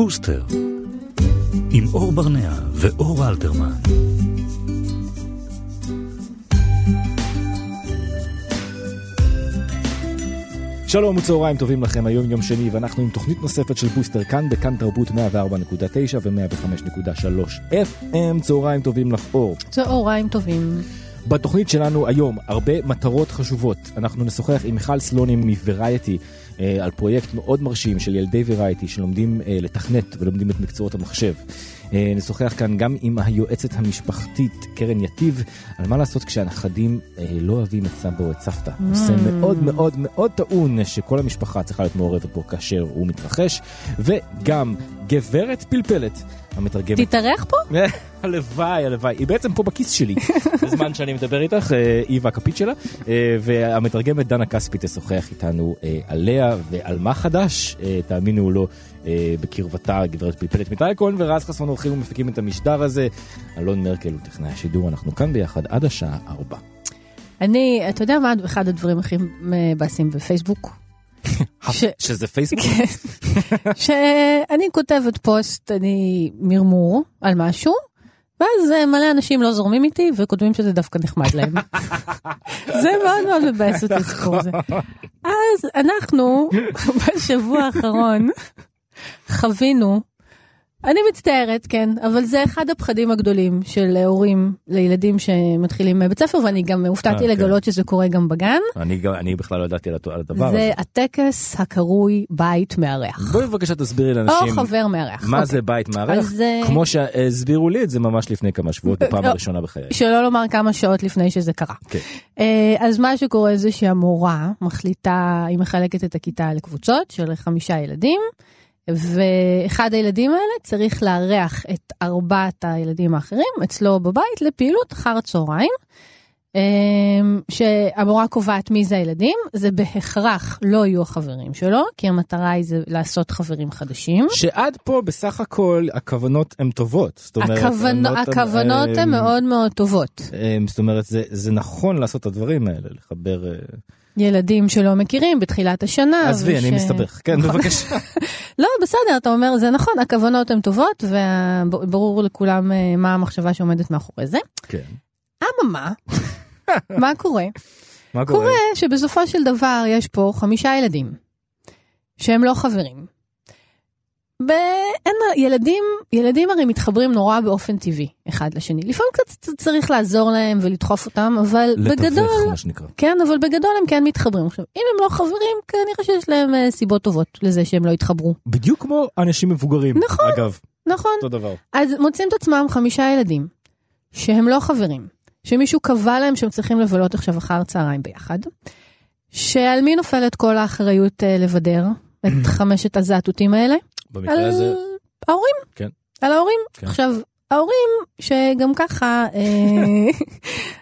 בוסטר, עם אור ברנע ואור אלתרמן. שלום וצהריים טובים לכם, היום יום שני ואנחנו עם תוכנית נוספת של בוסטר כאן בכאן תרבות 104.9 ו-105.3 FM, צהריים טובים לך אור. צהריים טובים. בתוכנית שלנו היום הרבה מטרות חשובות. אנחנו נשוחח עם מיכל סלוני מוורייטי אה, על פרויקט מאוד מרשים של ילדי ורייטי שלומדים אה, לתכנת ולומדים את מקצועות המחשב. אה, נשוחח כאן גם עם היועצת המשפחתית קרן יטיב על מה לעשות כשהנכדים אה, לא אוהבים את סבא או את סבתא. Mm. נושא מאוד מאוד מאוד טעון שכל המשפחה צריכה להיות מעורבת בו כאשר הוא מתרחש. וגם גברת פלפלת המתרגמת. תתארח פה? הלוואי, הלוואי. היא בעצם פה בכיס שלי, בזמן שאני מדבר איתך, אה, היא והכפית שלה, אה, והמתרגמת דנה כספי תשוחח איתנו אה, עליה ועל מה חדש, תאמינו או לא, בקרבתה גברת פלפלת מטלי כהן ורז חסון הולכים ומפיקים את המשדר הזה. אלון מרקל הוא טכנאי השידור, אנחנו כאן ביחד עד השעה 4. אני, אתה יודע מה אחד הדברים הכי מבאסים בפייסבוק? ש- שזה פייסבוק? כן. שאני כותבת פוסט, אני מרמור על משהו, ואז אה, מלא אנשים לא זורמים איתי וכותבים שזה דווקא נחמד להם. זה מאוד מאוד מבאס אותי הסיפור הזה. אז אנחנו בשבוע האחרון חווינו, אני מצטערת, כן, אבל זה אחד הפחדים הגדולים של הורים לילדים שמתחילים בית ספר, ואני גם הופתעתי אה, כן. לגלות שזה קורה גם בגן. אני גם- אני בכלל לא ידעתי על הדבר זה הזה. הטקס הקרוי בית מארח. בואי בבקשה תסבירי או לאנשים חבר מארח. מה אוקיי. זה בית מארח, אה, כמו שהסבירו לי את זה ממש לפני כמה שבועות, בפעם לא. הראשונה בחיי. שלא לומר כמה שעות לפני שזה קרה. כן. אה, אז מה שקורה זה שהמורה מחליטה, היא מחלקת את הכיתה לקבוצות של חמישה ילדים, ואחד הילדים האלה צריך לארח את ארבעת הילדים האחרים אצלו בבית לפעילות אחר הצהריים. אה, שהמורה קובעת מי זה הילדים, זה בהכרח לא יהיו החברים שלו, כי המטרה היא זה לעשות חברים חדשים. שעד פה בסך הכל הכוונות הן טובות. זאת אומרת, לא- הכוונות אה, הן מאוד מאוד טובות. אה, זאת אומרת, זה, זה נכון לעשות את הדברים האלה, לחבר... ילדים שלא מכירים בתחילת השנה. עזבי, אני וש- מסתבך. כן, נכון. בבקשה. לא, בסדר, אתה אומר, זה נכון, הכוונות הן טובות, וברור לכולם אה, מה המחשבה שעומדת מאחורי זה. כן. אממה, מה קורה? מה קורה? קורה שבסופו של דבר יש פה חמישה ילדים, שהם לא חברים. ואין, ילדים, ילדים הרי מתחברים נורא באופן טבעי אחד לשני. לפעמים קצת צריך לעזור להם ולדחוף אותם, אבל בגדול, לתווך, מה שנקרא. כן, אבל בגדול הם כן מתחברים. עכשיו, אם הם לא חברים, כנראה שיש להם אה, סיבות טובות לזה שהם לא יתחברו. בדיוק כמו אנשים מבוגרים. נכון. אגב, נכון. אותו דבר. אז מוצאים את עצמם חמישה ילדים, שהם לא חברים, שמישהו קבע להם שהם צריכים לבלות עכשיו אחר צהריים ביחד, שעל מי נופלת כל האחריות אה, לבדר את חמשת הזאטוטים האלה? במקרה על הזה, ההורים. כן. על ההורים. כן. עכשיו, ההורים שגם ככה אה,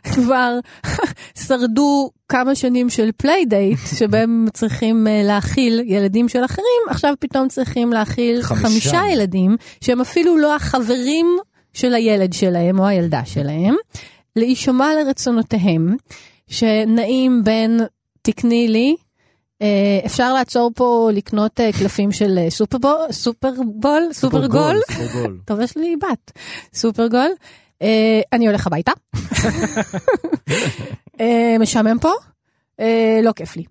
כבר שרדו כמה שנים של playdate, שבהם צריכים אה, להכיל ילדים של אחרים, עכשיו פתאום צריכים להכיל חמישה. חמישה ילדים, שהם אפילו לא החברים של הילד שלהם או הילדה שלהם, להישמע לרצונותיהם, שנעים בין תקני לי, אפשר לעצור פה לקנות אה, קלפים של אה, סופרבול, סופרבול, סופרגול. טוב יש לי בת, סופרגול, אה, אני הולך הביתה, אה, משעמם פה, אה, לא כיף לי.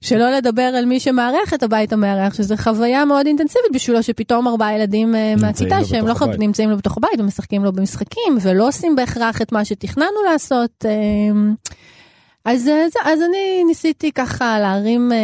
שלא לדבר על מי שמארח את הבית המארח, שזו חוויה מאוד אינטנסיבית בשבילו שפתאום ארבעה ילדים אה, מהכיתה לו שהם לא. הבית. נמצאים לו בתוך הבית ומשחקים לו במשחקים ולא עושים בהכרח את מה שתכננו לעשות. אה, אז, אה, אז אני ניסיתי ככה להרים, אה,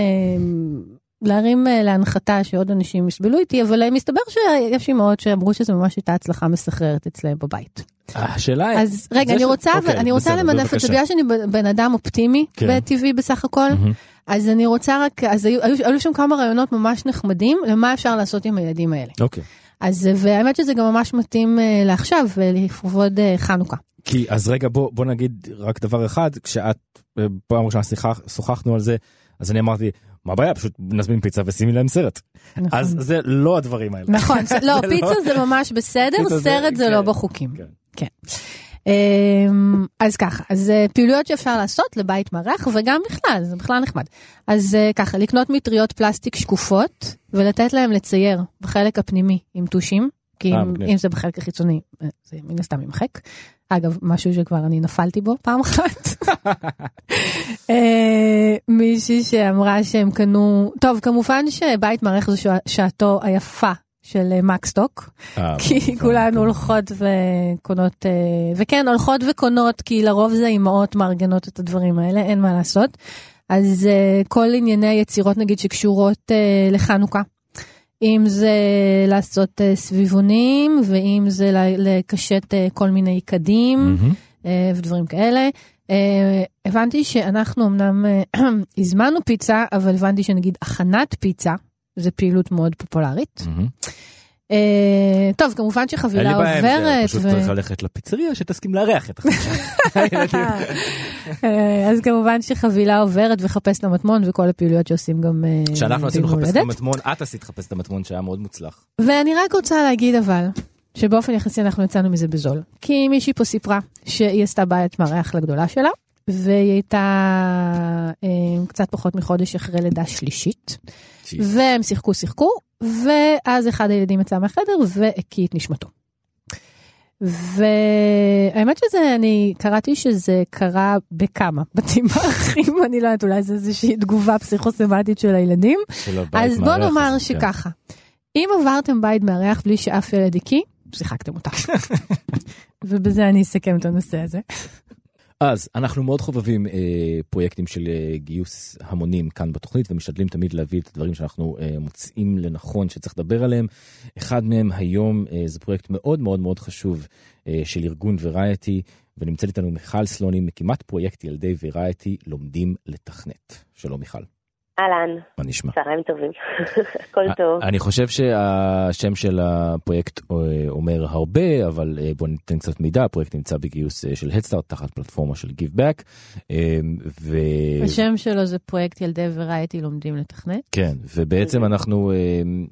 להרים אה, להנחתה שעוד אנשים יסבלו איתי, אבל מסתבר שיש אימהות שאמרו שזה ממש הייתה הצלחה מסחררת אצלם בבית. השאלה היא... אז רגע, אני ש- רוצה, אוקיי, אני רוצה בסדר, למנף את. זה, בגלל שאני בן אדם אופטימי כן. בטבעי בסך הכל, מהמם. אז אני רוצה רק, אז היו, היו, היו שם כמה רעיונות ממש נחמדים למה אפשר לעשות עם הילדים האלה. אוקיי. אז, והאמת שזה גם ממש מתאים אה, לעכשיו, אה, לכבוד אה, חנוכה. כי אז רגע בוא בוא נגיד רק דבר אחד כשאת אה, פעם ראשונה שיחח- שוחחנו על זה אז אני אמרתי מה הבעיה פשוט נזמין פיצה ושימי להם סרט נכון. אז זה לא הדברים האלה. נכון, לא, פיצה זה ממש בסדר, פיצה זה- סרט זה כן. לא בחוקים. כן. כן. אמ, אז ככה, אז אה, פעילויות שאפשר לעשות לבית מארח וגם בכלל, זה בכלל נחמד. אז אה, ככה, לקנות מטריות פלסטיק שקופות ולתת להם לצייר בחלק הפנימי עם טושים, כי אה, אם, מגניב. אם זה בחלק החיצוני, אה, זה מן הסתם יימחק. אגב, משהו שכבר אני נפלתי בו פעם אחת. אה, מישהי שאמרה שהם קנו, טוב, כמובן שבית מארח זו שע- שעתו היפה של אה, מקסטוק. אה, כי כמובן, כולנו כן. הולכות וקונות, אה, וכן, הולכות וקונות, כי לרוב זה אימהות מארגנות את הדברים האלה, אין מה לעשות. אז אה, כל ענייני היצירות נגיד שקשורות אה, לחנוכה. אם זה לעשות אה, סביבונים, ואם זה לקשט אה, כל מיני קדים. אה, ודברים כאלה. אה, הבנתי שאנחנו אמנם אה, הזמנו פיצה, אבל הבנתי שנגיד הכנת פיצה, זה פעילות מאוד פופולרית. אה, טוב, כמובן אין שחבילה לי בעיה עם זה, עוברת. פשוט ו- צריך ללכת לפיצריה שתסכים לארח את החמישה. אה, אז כמובן שחבילה עוברת וחפש את המטמון וכל הפעילויות שעושים גם אה, כשאנחנו עשינו חפש את. המטמון, את עשית חפש את המטמון שהיה מאוד מוצלח. ואני רק רוצה להגיד אבל, שבאופן יחסי אנחנו יצאנו מזה בזול. כי מישהי פה סיפרה שהיא עשתה בית מארח לגדולה שלה, והיא הייתה אה, קצת פחות מחודש אחרי לידה שלישית, והם שיחקו שיחקו, ואז אחד הילדים יצא מהחדר והקיא את נשמתו. והאמת שזה, אני קראתי שזה קרה בכמה בתים מארחים, אני לא יודעת, אולי זה איזושהי תגובה פסיכוסמטית של הילדים. של אז בוא נאמר כן. שככה, אם עברתם בית מארח בלי שאף ילד הקיא, שיחקתם אותה. ובזה אני אסכם את הנושא הזה. אז אנחנו מאוד חובבים אה, פרויקטים של אה, גיוס המונים כאן בתוכנית ומשתדלים תמיד להביא את הדברים שאנחנו אה, מוצאים לנכון שצריך לדבר עליהם. אחד מהם היום אה, זה פרויקט מאוד מאוד מאוד חשוב אה, של ארגון וראייטי ונמצאת איתנו מיכל סלוני מקימת פרויקט ילדי וראייטי לומדים לתכנת. שלום מיכל, אהלן, מה נשמע? צהריים טובים. הכל טוב. אני חושב שהשם של הפרויקט אה, אומר הרבה, אבל אה, בוא ניתן קצת מידע, הפרויקט נמצא בגיוס אה, של הדסטארט תחת פלטפורמה של גיבבק. ו... השם שלו זה פרויקט ילדי וראייטי לומדים לתכנת. כן, ובעצם אנחנו אה,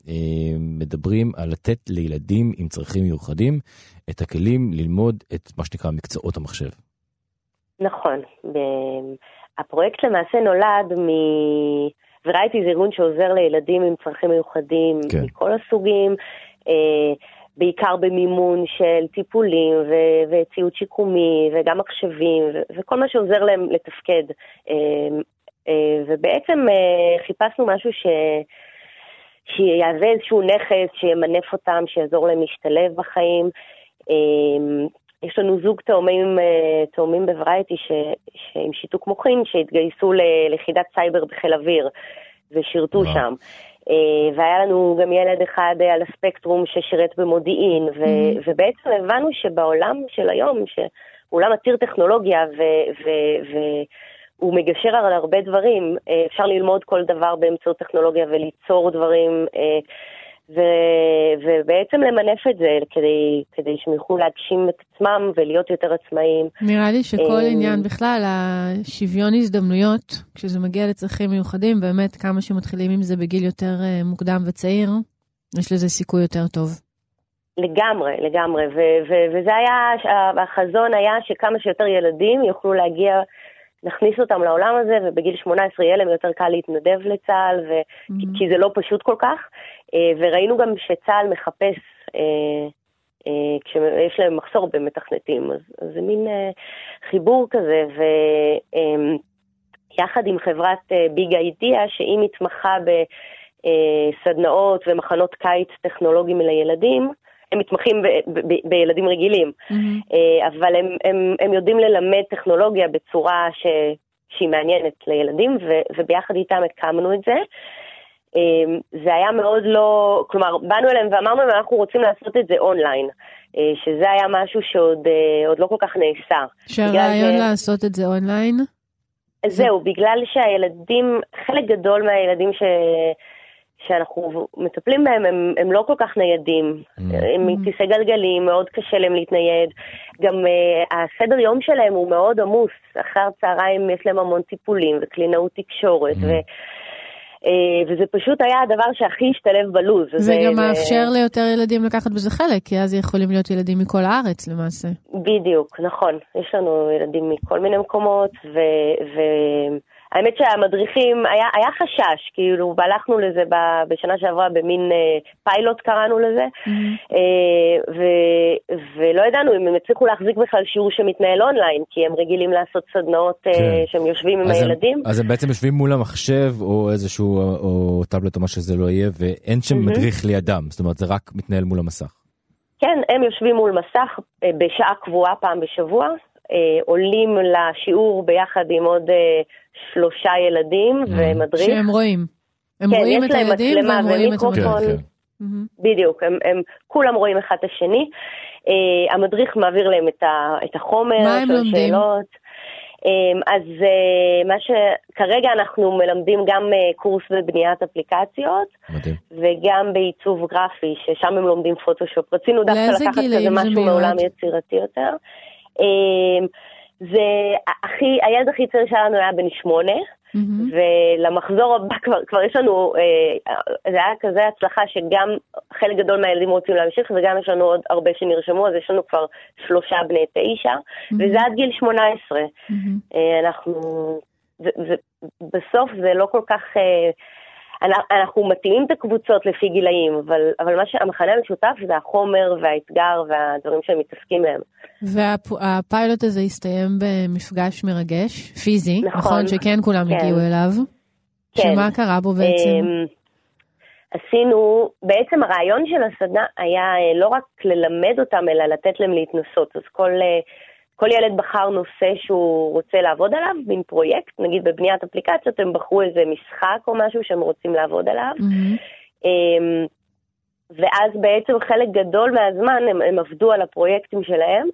אה, מדברים על לתת לילדים עם צרכים מיוחדים את הכלים ללמוד את מה שנקרא מקצועות המחשב. נכון. הפרויקט למעשה נולד מ... וראיתי זה ארגון שעוזר לילדים עם צרכים מיוחדים כן. מכל הסוגים, אה, בעיקר במימון של טיפולים ו- וציוד שיקומי וגם מחשבים ו- וכל מה שעוזר להם לתפקד. אה, אה, ובעצם אה, חיפשנו משהו ש... שיהווה איזשהו נכס, שימנף אותם, שיעזור להם להשתלב בחיים. אה, יש לנו זוג תאומים, אה, תאומים בברייטי ש, שעם שיתוק מוחין שהתגייסו ליחידת סייבר בחיל אוויר ושירתו וואו. שם. אה, והיה לנו גם ילד אחד אה, על הספקטרום ששירת במודיעין, ו, Mhm. ובעצם הבנו שבעולם של היום, שהוא עולם עתיר טכנולוגיה ו, ו, והוא מגשר על הרבה דברים, אפשר ללמוד כל דבר באמצעות טכנולוגיה וליצור דברים. ו, ובעצם למנף את זה כדי, כדי שהם יוכלו להגשים את עצמם ולהיות יותר עצמאיים. נראה לי שכל אה, עניין בכלל, השוויון הזדמנויות, כשזה מגיע לצרכים מיוחדים, באמת כמה שמתחילים עם זה בגיל יותר אה, מוקדם וצעיר, יש לזה סיכוי יותר טוב. לגמרי, לגמרי, ו- ו- וזה היה, החזון היה שכמה שיותר ילדים יוכלו להגיע, נכניס אותם לעולם הזה, ובגיל 18 יהיה להם יותר קל להתנדב לצה"ל, ו- Mhm. כי זה לא פשוט כל כך, אה, וראינו גם שצה"ל מחפש, אה, אה, כשיש להם מחסור במתכנתים, אז, אז זה מין חיבור כזה, ויחד עם חברת ביג אידיאה, שהיא מתמחה בסדנאות ומחנות קיץ טכנולוגיים לילדים, הם מתמחים ב- ב- ב- בילדים רגילים, מהמם. אה, אבל הם, הם, הם יודעים ללמד טכנולוגיה בצורה ש, שהיא מעניינת לילדים, ו, וביחד איתם הקמנו את זה. אה, זה היה מאוד לא, כלומר, באנו אליהם ואמרנו להם, אנחנו רוצים לעשות את זה אונליין, אה, שזה היה משהו שעוד עוד לא כל כך נעשה. שהרעיון זה- לעשות את זה אונליין, זהו, בגלל שהילדים, חלק גדול מהילדים ש... שאנחנו מטפלים בהם הם, הם לא כל כך ניידים, Mm. הם עם Mm. כיסא גלגלים, מאוד קשה להם להתנייד. גם uh, הסדר יום שלהם הוא מאוד עמוס, אחר צהריים יש להם המון טיפולים וקלינאות תקשורת, Mm. ו, אה, וזה פשוט היה הדבר שהכי השתלב בלוז. זה גם מאפשר ליותר ילדים לקחת בזה חלק, כי אז יכולים להיות ילדים מכל הארץ למעשה. בדיוק, נכון. יש לנו ילדים מכל מיני מקומות, ו... האמת שהמדריכים, היה, היה חשש, כאילו, והלכנו לזה ב, בשנה שעברה במין אה, פיילוט קראנו לזה, mm-hmm. אה, ו, ולא ידענו אם הם יצליחו להחזיק בכלל שיעור שמתנהל אונליין, כי הם רגילים לעשות סדנאות אה, כן. אה, שהם יושבים עם אז הילדים. הם, אז הם בעצם יושבים מול המחשב או איזשהו, או טאבלט או מה שזה לא יהיה, ואין שם mm-hmm. מדריך לידם, זאת אומרת זה רק מתנהל מול המסך. כן, הם יושבים מול מסך אה, בשעה קבועה פעם בשבוע, אה, עולים לשיעור ביחד עם עוד אה, שלושה ילדים mm. ומדריך. שהם רואים. הם כן, רואים את הילדים והם רואים את המדריך. כן, כן. Mm-hmm. בדיוק, הם, הם כולם רואים אחד את השני. Uh, המדריך מעביר להם את, ה, את החומר, מה הם לומדים? שאלות. Um, אז uh, מה שכרגע אנחנו מלמדים גם uh, קורס בבניית אפליקציות, מדהים. וגם בעיצוב גרפי, ששם הם לומדים פוטושופ. רצינו דווקא לקחת כזה משהו מעולם יצירתי יותר. אמ, זה הכי, הילד הכי צעיר שלנו היה בן שמונה, mm-hmm. ולמחזור הבא כבר, כבר יש לנו, אה, זה היה כזה הצלחה שגם חלק גדול מהילדים רוצים להמשיך וגם יש לנו עוד הרבה שנרשמו, אז יש לנו כבר שלושה בני תשע, mm-hmm. וזה עד גיל שמונה עשרה. Mm-hmm. אה, אנחנו, ובסוף זה לא כל כך... אה, אנחנו מתאימים את הקבוצות לפי גילאים, אבל, אבל מה שהמחנה המשותף זה החומר והאתגר והדברים שהם מתעסקים בהם. והפיילוט הזה הסתיים במפגש מרגש, פיזי, נכון, נכון שכן כולם כן. הגיעו אליו. כן. שמה קרה בו בעצם? אמ, עשינו, בעצם הרעיון של הסדנה היה אה, לא רק ללמד אותם, אלא לתת להם להתנסות. אז כל אה, כל ילד בחר נושא שהוא רוצה לעבוד עליו, מין פרויקט, נגיד בבניית אפליקציות הם בחרו איזה משחק או משהו שהם רוצים לעבוד עליו. Mm-hmm. ואז בעצם חלק גדול מהזמן הם, הם עבדו על הפרויקטים שלהם.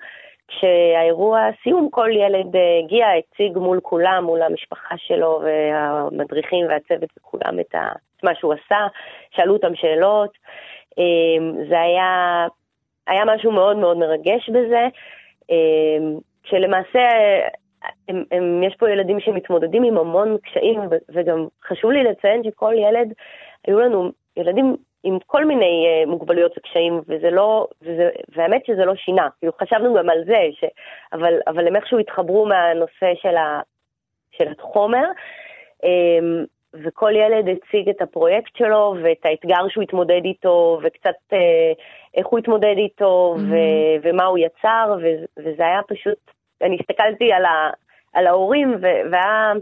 כשהאירוע סיום, כל ילד אה, הגיע, הציג מול כולם, מול המשפחה שלו והמדריכים והצוות וכולם את, ה, את מה שהוא עשה, שאלו אותם שאלות. אמ, זה היה, היה משהו מאוד מאוד מרגש בזה. אמ, שלמעשה הם, הם, יש פה ילדים שמתמודדים עם המון קשיים, וגם חשוב לי לציין שכל ילד, היו לנו ילדים עם כל מיני uh, מוגבלויות וקשיים, וזה לא, וזה, והאמת שזה לא שינה, כאילו חשבנו גם על זה, ש, אבל, אבל הם איכשהו התחברו מהנושא של, ה, של החומר, um, וכל ילד הציג את הפרויקט שלו ואת האתגר שהוא התמודד איתו, וקצת uh, איך הוא התמודד איתו, mm-hmm. ו- ומה הוא יצר, ו- וזה היה פשוט, אני הסתכלתי על, ה- על ההורים, ו- והיה,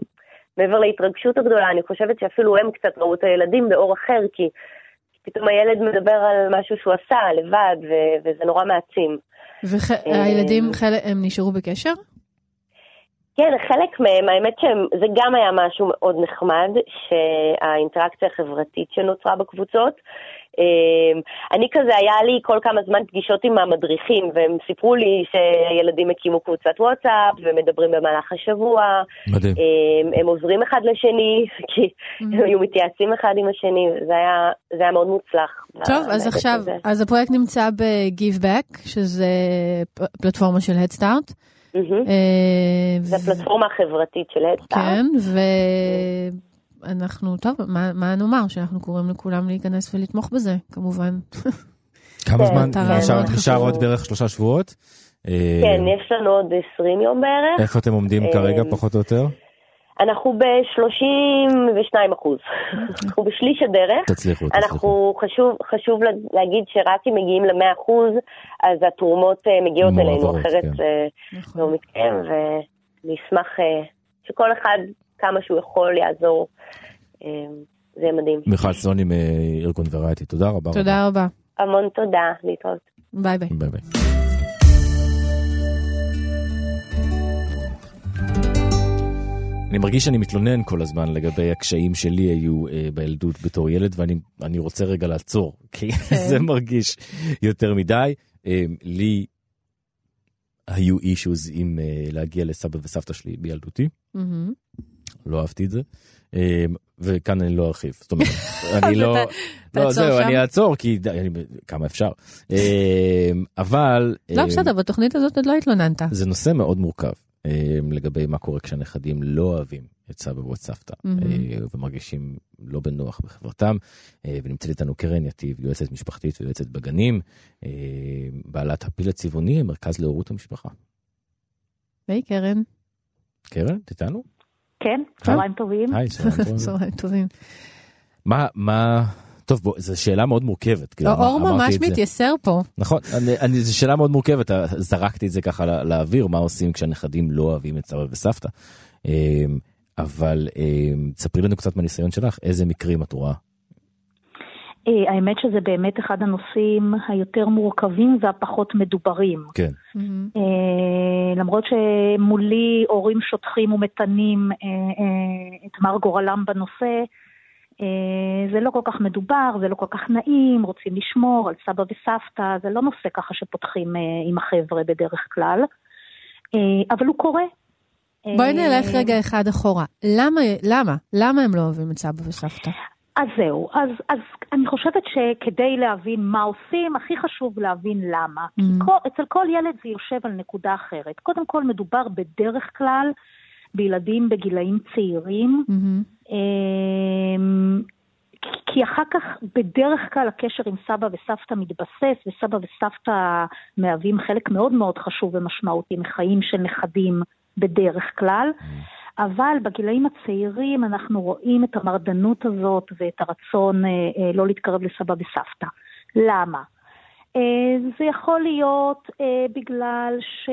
מעבר להתרגשות הגדולה, אני חושבת שאפילו הם קצת ראו את הילדים באור אחר, כי פתאום הילד מדבר על משהו שהוא עשה לבד, ו- וזה נורא מעצים. והילדים, וח- הם נשארו בקשר? כן, חלק מהם, האמת שזה גם היה משהו מאוד נחמד, שהאינטראקציה החברתית שנוצרה בקבוצות. אמ, אני כזה, היה לי כל כמה זמן פגישות עם המדריכים, והם סיפרו לי שילדים הקימו קבוצת וואטסאפ, ומדברים במהלך השבוע. מדהים. אמ, הם עוזרים אחד לשני, כי הם היו מתייעצים אחד עם השני, זה היה, זה היה מאוד מוצלח. טוב, אז עכשיו, הזה. אז הפרויקט נמצא ב-Give Back, שזה פלטפורמה של Head Start. אה, זה פלטפורמה חברתית של הדסטארט. כן, ואנחנו, טוב, מה נאמר? שאנחנו קוראים לכולם להיכנס ולתמוך בזה, כמובן. כמה זמן? נשאר עוד בערך שלושה שבועות? אה, כן, יש לנו עוד 20 יום בערך. איפה אתם עומדים כרגע, אה, פחות או יותר? אנחנו ב-32 אחוז. אנחנו בשליש הדרך. תצליחו, תצליחו. אנחנו, חשוב, חשוב להגיד שרק אם מגיעים ל-100 אחוז, אז התרומות אה, מגיעות אלינו, אחרת כן. זה נכון. לא מתקיים, ואני אשמח אה, שכל אחד, כמה שהוא יכול, יעזור. אה, זה מדהים. מיכל סוני מארגון ורייטי, תודה רבה. תודה רבה. המון תודה, להתראות. ביי ביי. ביי ביי. אני מרגיש שאני מתלונן כל הזמן לגבי הקשיים שלי היו אה, בילדות בתור ילד, ואני רוצה רגע לעצור, כי כן. זה מרגיש יותר מדי. אה, לי היו אישוז עם אה, להגיע לסבא וסבתא שלי בילדותי. לא אהבתי את זה. אה, וכאן אני לא ארחיב, זאת אומרת, אני לא, לא זהו, אני אעצור כי כמה אפשר, אה, אבל, לא בסדר, בתוכנית הזאת עוד לא התלוננת. זה נושא מאוד מורכב, אה, לגבי מה קורה כשהנכדים לא אוהבים את סבא ואת סבתא. אה, ומרגישים לא בנוח בחברתם. אה, ונמצאת איתנו קרן יתיב, יועצת משפחתית ויועצת בגנים, אה, בעלת הפיל הצבעוני, המרכז להורות המשפחה. היי קרן. קרן, את איתנו? כן, צהריים טובים. היי. צהריים טובים. מה, מה, טוב, בוא, זו שאלה מאוד מורכבת. כאילו, אור ממש. מתייסר פה. נכון, אני, אני, זו שאלה מאוד מורכבת, אה, זרקתי את זה ככה לא, לאוויר, מה עושים כשהנכדים לא אוהבים את סבא וסבתא. אמ, אבל אמ, תספרי לנו קצת מהניסיון שלך, איזה מקרים את רואה. אה, האמת שזה באמת אחד הנושאים היותר מורכבים והפחות מדוברים. כן. מהמם. אה, למרות שמולי הורים שוטחים ומתנים את מר גורלם בנושא, זה לא כל כך מדובר, זה לא כל כך נעים, רוצים לשמור על סבא וסבתא, זה לא נושא ככה שפותחים אה, עם החבר'ה בדרך כלל, אה, אבל הוא קורה. בואי אה, נלך רגע אחד אחורה. למה, למה? למה הם לא אוהבים את סבא וסבתא? אז זהו, אז, אז אני חושבת שכדי להבין מה עושים, הכי חשוב להבין למה. כי Mm. כל, אצל כל ילד זה יושב על נקודה אחרת. קודם כל מדובר בדרך כלל בילדים בגילאים צעירים, מהמם. אמ, כי- אחר כך בדרך כלל הקשר עם סבא וסבתא מתבסס, וסבא וסבתא מהווים חלק מאוד מאוד חשוב ומשמעותי מחיים של נכדים בדרך כלל. אבל בגילאים הצעירים אנחנו רואים את המרדנות הזאת ואת הרצון אה, אה, לא להתקרב לסבא וסבתא. למה? אה, זה יכול להיות אה, בגלל ש...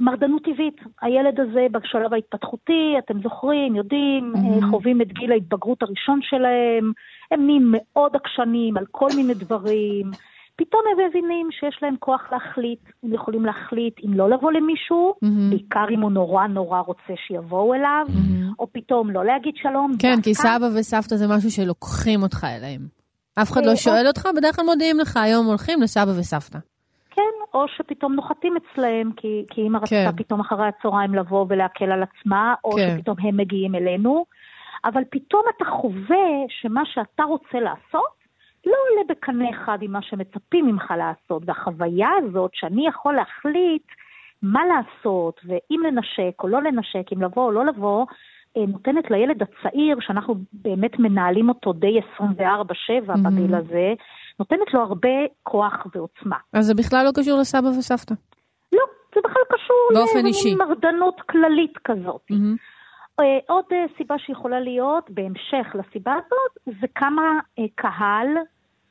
אה, מרדנות טבעית. הילד הזה בשלב ההתפתחותי, אתם זוכרים, יודעים, Mhm. אה, חווים את גיל ההתבגרות הראשון שלהם, הם נהיים מאוד עקשנים על כל מיני דברים. פתאום הם מבינים שיש להם כוח להחליט, הם יכולים להחליט אם לא לבוא למישהו, מהמם. בעיקר אם הוא נורא נורא רוצה שיבואו אליו, מהמם. או פתאום לא להגיד שלום. כן, כי דווקא. סבא וסבתא זה משהו שלוקחים אותך אליהם. אף אחד אה, לא או- שואל אותך, בדרך כלל מודיעים לך, היום הולכים לסבא וסבתא. כן, או שפתאום נוחתים אצלם, כי, כי אמא כן. רצתה פתאום אחרי הצהריים לבוא ולהקל על עצמה, או כן. שפתאום הם מגיעים אלינו, אבל פתאום אתה חווה שמה שאתה רוצה לעשות לא עולה בקנה אחד עם מה שמצפים ממך לעשות, והחוויה הזאת שאני יכול להחליט מה לעשות, ואם לנשק או לא לנשק, אם לבוא או לא לבוא, נותנת לילד הצעיר, שאנחנו באמת מנהלים אותו די 24/7 Mhm. בגיל הזה, נותנת לו הרבה כוח ועוצמה. אז זה בכלל לא קשור לסבא וסבתא. לא, זה בכלל קשור באופן למין אישי. מרדנות כללית כזאת. אה, עוד אה, סיבה שיכולה להיות, בהמשך לסיבה הזאת, זה כמה אה, קהל,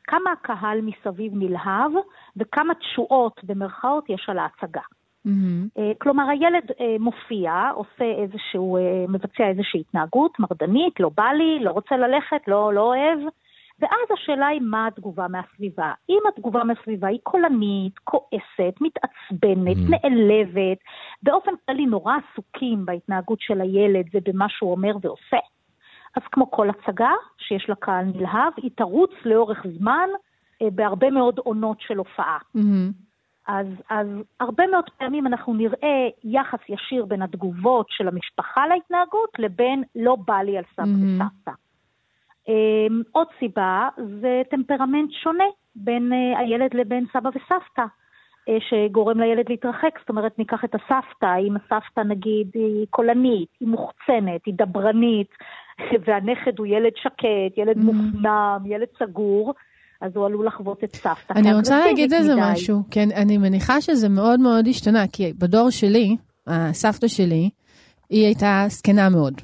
כמה הקהל מסביב נלהב, וכמה תשואות, במרכאות, יש על ההצגה. מהמם. אה, כלומר, הילד אה, מופיע, עושה איזשהו, אה, מבצע איזושהי התנהגות מרדנית, לא בא לי, לא רוצה ללכת, לא, לא אוהב, ואז השאלה היא מה התגובה מהסביבה. אם התגובה מהסביבה היא קולנית, כועסת, מתעצבנת, Mm. נעלבת, באופן כללי נורא עסוקים בהתנהגות של הילד ובמה שהוא אומר ועושה, אז כמו כל הצגה שיש לה קהל נלהב, היא תרוץ לאורך זמן בהרבה מאוד עונות של הופעה. מהמם. אז, אז הרבה מאוד פעמים אנחנו נראה יחס ישיר בין התגובות של המשפחה להתנהגות לבין לא בא לי על סבא מהמם. וסבתא. Um, עוד סיבה זה טמפרמנט שונה בין uh, הילד לבין סבא וסבתא, uh, שגורם לילד להתרחק. זאת אומרת, ניקח את הסבתא, אם הסבתא נגיד היא קולנית, היא מוחצנת, היא דברנית, והנכד הוא ילד שקט, ילד Mhm. מופנם, ילד סגור, אז הוא עלול לחוות את סבתא. אני רוצה להגיד על זה מדי. משהו, כן, אני מניחה שזה מאוד מאוד השתנה, כי בדור שלי, הסבתא שלי, היא הייתה זקנה מאוד.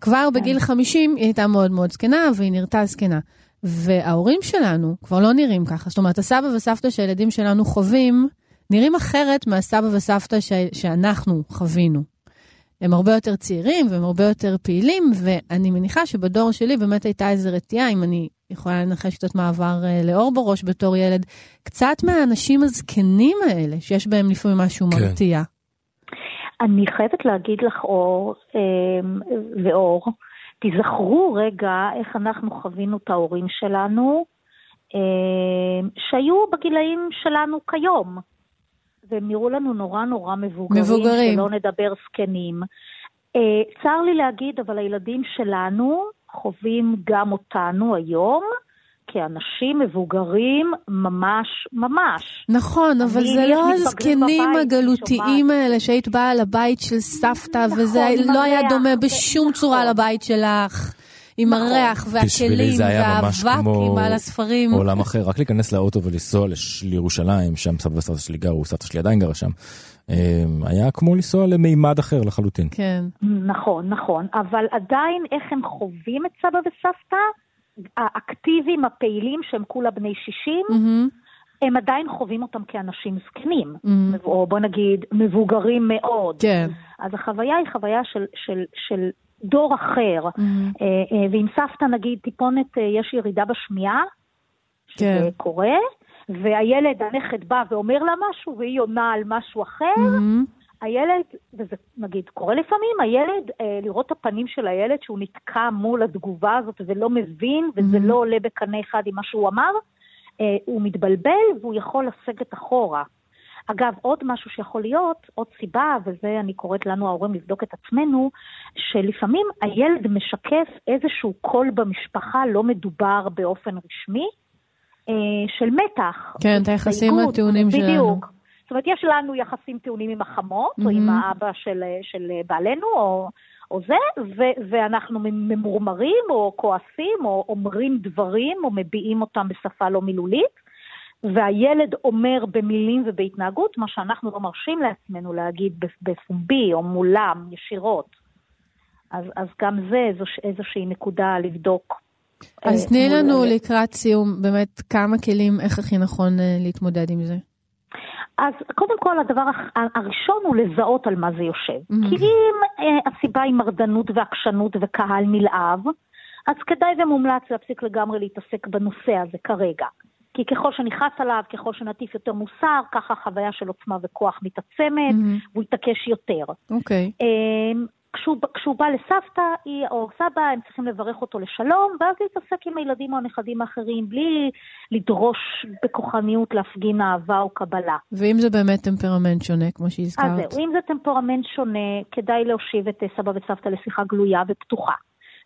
כבר בגיל 50 היא הייתה מאוד מאוד זקנה, והיא נראתה זקנה. וההורים שלנו כבר לא נראים ככה. זאת אומרת, הסבא וסבתא שהילדים שלנו חווים, נראים אחרת מהסבא וסבתא ש... שאנחנו חווינו. הם הרבה יותר צעירים והם הרבה יותר פעילים, ואני מניחה שבדור שלי באמת הייתה איזו רתיעה, אם אני יכולה לנחש קצת מעבר אה, לאור בראש בתור ילד, קצת מהאנשים הזקנים האלה, שיש בהם לפעמים משהו כן. מרתיע. אני חייבת להגיד לך, אור אמ, ואור, תיזכרו רגע איך אנחנו חווינו את ההורים שלנו, אמ, שהיו בגילאים שלנו כיום. והם נראו לנו נורא נורא מבוגרים, מבוגרים. שלא נדבר זקנים. אה, צר לי להגיד, אבל הילדים שלנו חווים גם אותנו היום כאנשים מבוגרים ממש ממש. נכון, אבל זה לא הזקנים הגלותיים. האלה שהיית באה לבית של סבתא, נכון, וזה לא היה דומה ו- בשום צורה נכון. לבית שלך. עם נכון. הריח והכלים זה היה ממש והאבק כמו עם על הספרים. עולם אחר, רק להיכנס לאוטו ולנסוע לש- לירושלים, שם סבא וסבתא שלי גרו, סבתא שלי עדיין גרה שם. אה, היה כמו לנסוע למימד אחר לחלוטין. כן. נכון, נכון, אבל עדיין איך הם חווים את סבא וסבתא, האקטיביים, הפעילים, שהם כולה בני 60, מהמם, הם עדיין חווים אותם כאנשים זקנים, מהמם. או בוא נגיד מבוגרים מאוד. כן. אז החוויה היא חוויה של, של, של דור אחר, מהמם. אה, אה, ועם סבתא נגיד טיפונת אה, יש ירידה בשמיעה, שזה כן. קורה, והילד, הנכד בא ואומר לה משהו, והיא עונה על משהו אחר, מהמם. הילד, וזה נגיד קורה לפעמים, הילד, אה, לראות את הפנים של הילד שהוא נתקע מול התגובה הזאת ולא מבין, וזה Mhm. לא עולה בקנה אחד עם מה שהוא אמר, אה, הוא מתבלבל והוא יכול לסגת אחורה. אגב, עוד משהו שיכול להיות, עוד סיבה, וזה אני קוראת לנו ההורים לבדוק את עצמנו, שלפעמים הילד משקף איזשהו קול במשפחה לא מדובר באופן רשמי, אה, של מתח. כן, את היחסים הטעונים שלנו. בדיוק. זאת אומרת, יש לנו יחסים טעונים עם החמות, או עם מהמם. האבא של, של בעלנו, או, או זה, ו, ואנחנו ממורמרים, או כועסים, או אומרים דברים, או מביעים אותם בשפה לא מילולית, והילד אומר במילים ובהתנהגות מה שאנחנו לא מרשים לעצמנו להגיד בפומבי, או מולם, ישירות. אז, אז גם זה איזוש, איזושהי נקודה לבדוק. אז אה, תני מול לנו הילד. לקראת סיום באמת כמה כלים, איך הכי נכון אה, להתמודד עם זה. אז קודם כל, הדבר הראשון הוא לזהות על מה זה יושב. Mhm. כי אם אה, הסיבה היא מרדנות ועקשנות וקהל נלהב, אז כדאי ומומלץ להפסיק לגמרי להתעסק בנושא הזה כרגע. כי ככל שנכעס עליו, ככל שנטיף יותר מוסר, ככה החוויה של עוצמה וכוח מתעצמת, מהמם. והוא יתעקש יותר. אוקיי. אמ, כשהוא, כשהוא בא לסבתא היא, או סבא, הם צריכים לברך אותו לשלום, ואז להתעסק עם הילדים או הנכדים האחרים, בלי לדרוש בכוחניות להפגין אהבה או קבלה. ואם זה באמת טמפרמנט שונה, כמו אז שהזכרת. זהו, אם זה טמפרמנט שונה, כדאי להושיב את אה, סבא וסבתא לשיחה גלויה ופתוחה.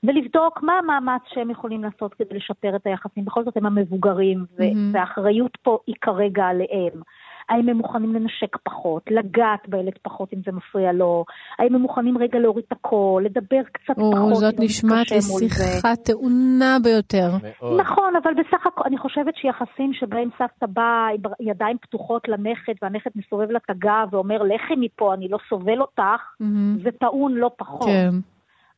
ולבדוק מה המאמץ שהם יכולים לעשות כדי לשפר את היחסים. בכל זאת הם המבוגרים, ו- מהמם. והאחריות פה היא כרגע עליהם. האם הם מוכנים לנשק פחות, לגעת בילד פחות אם זה מפריע לו, האם הם מוכנים רגע להוריד את הקול, לדבר קצת או, פחות זאת נשמעת. לשיחה טעונה ביותר. מאוד. נכון, אבל בסך הכל, אני חושבת שיחסים שבהם סבתא באה עם ידיים פתוחות לנכד, והנכד מסובב לה את הגב ואומר, לכי מפה, אני לא סובל אותך, מהמם. זה טעון לא פחות. כן.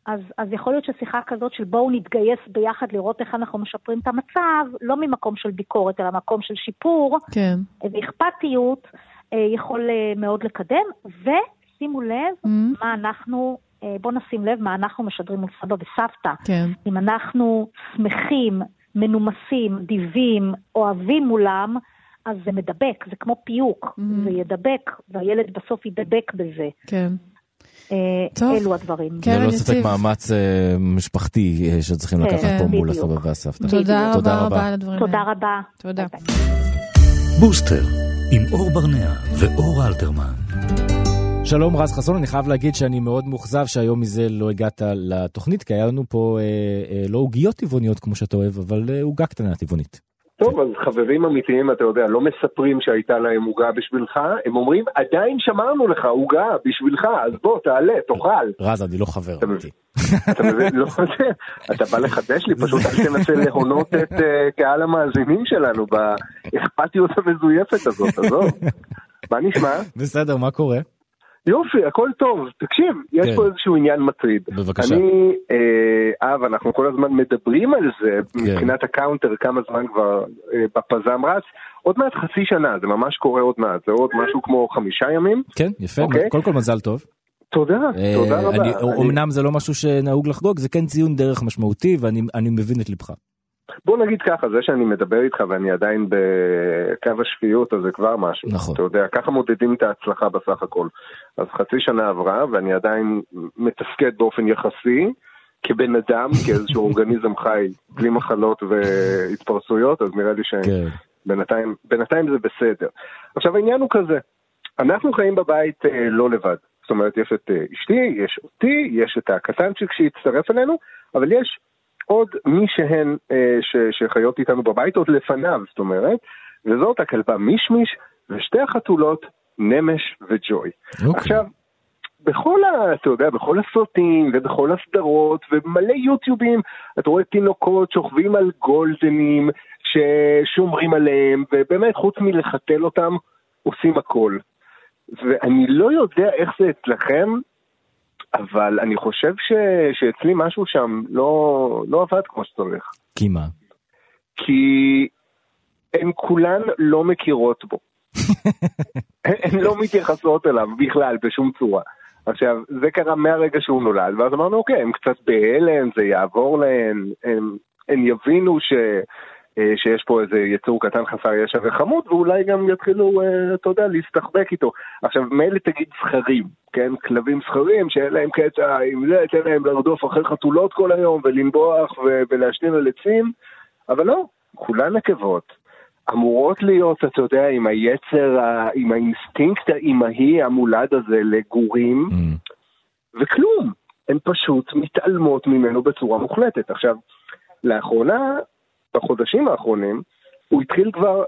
אז, אז יכול להיות ששיחה כזאת של בואו נתגייס ביחד לראות איך אנחנו משפרים את המצב, לא ממקום של ביקורת, אלא מקום של שיפור כן. ואכפתיות, אה, יכול אה, מאוד לקדם. ושימו לב מהמם. מה אנחנו, אה, בואו נשים לב מה אנחנו משדרים מול סבא וסבתא. כן. אם אנחנו שמחים, מנומסים, דיבים, אוהבים מולם, אז זה מדבק, זה כמו פיוק, Mhm. זה ידבק, והילד בסוף ידבק בזה. כן. אה, טוב. אלו הדברים. כן, ללא ספק. מאמץ אה, משפחתי אה, שצריכים כן, לקחת פה מול בדיוק. הסבא והסבתא. תודה. רבה רבה על הדברים תודה האלה. רבה. תודה. ביי ביי. בוסטר, עם אור ברנע ואור אלתרמן. שלום רז חסון, אני חייב להגיד שאני מאוד מאוכזב שהיום מזה לא הגעת לתוכנית, כי היה לנו פה אה, אה, לא עוגיות טבעוניות כמו שאתה אוהב, אבל אה, עוגה קטנה טבעונית. טוב, אז חברים אמיתיים, אתה יודע, לא מספרים שהייתה להם עוגה בשבילך, הם אומרים, עדיין שמרנו לך עוגה בשבילך, אז בוא, תעלה, תאכל. רז, אני לא חבר אמיתי. אתה מבין? לא זה, אתה בא לחדש לי, פשוט אל תנסה להונות את אה, קהל המאזינים שלנו באכפתיות המזויפת הזאת, עזוב. מה נשמע? בסדר, מה קורה? יופי, הכל טוב. תקשיב, יש כן. פה איזשהו עניין מטריד. בבקשה. אני, אה, אב, אנחנו כל הזמן מדברים על זה, כן. מבחינת ה counter, כמה זמן כבר אה, בפזם רץ. עוד מעט חצי שנה, זה ממש קורה עוד מעט, זה עוד משהו כמו חמישה ימים. כן, יפה, אוקיי. קודם כל מזל טוב. תודה, אה, תודה רבה. אומנם זה לא משהו שנהוג לחגוג, זה כן ציון דרך משמעותי ואני אני מבין את ליבך. בוא נגיד ככה, זה שאני מדבר איתך ואני עדיין בקו השפיות, אז זה כבר משהו. נכון. אתה יודע, ככה מודדים את ההצלחה בסך הכל. אז חצי שנה עברה, ואני עדיין מתפקד באופן יחסי, כבן אדם, כאיזשהו אורגניזם חי, בלי מחלות והתפרצויות, אז נראה לי כן. שבינתיים בינתיים זה בסדר. עכשיו העניין הוא כזה, אנחנו חיים בבית אה, לא לבד. זאת אומרת, יש את אה, אשתי, יש אותי, יש את הקטנצ'יק שהצטרף אלינו, אבל יש עוד מי שהן אה, ש, שחיות איתנו בבית עוד לפניו, זאת אומרת, וזאת הכלבה מישמיש ושתי החתולות נמש וג'וי. אוקיי. עכשיו, בכל ה... אתה יודע, בכל הסרטים ובכל הסדרות ומלא יוטיובים, אתה רואה תינוקות שוכבים על גולדנים ששומרים עליהם, ובאמת, חוץ מלחתל אותם, עושים הכל. ואני לא יודע איך זה אצלכם, אבל אני חושב ש... שאצלי משהו שם לא, לא עבד כמו שצריך. כי מה? כי הן כולן לא מכירות בו. הן לא מתייחסות אליו בכלל, בשום צורה. עכשיו, זה קרה מהרגע שהוא נולד, ואז אמרנו, אוקיי, הם קצת בהלם, זה יעבור להן, הם, הם יבינו ש, שיש פה איזה יצור קטן חסר ישע וחמוד, ואולי גם יתחילו, אה, אתה יודע, להסתחבק איתו. עכשיו, מילא תגיד זכרים, כן? כלבים זכרים שאין להם קטע עם זה, תן להם לרדוף אחרי חתולות כל היום ולנבוח ו- ולהשתין על עצים, אבל לא, כולן נקבות. אמורות להיות, אתה יודע, עם היצר, עם האינסטינקט האימהי המולד הזה לגורים, Mm. וכלום. הן פשוט מתעלמות ממנו בצורה מוחלטת. עכשיו, לאחרונה, בחודשים האחרונים, הוא התחיל כבר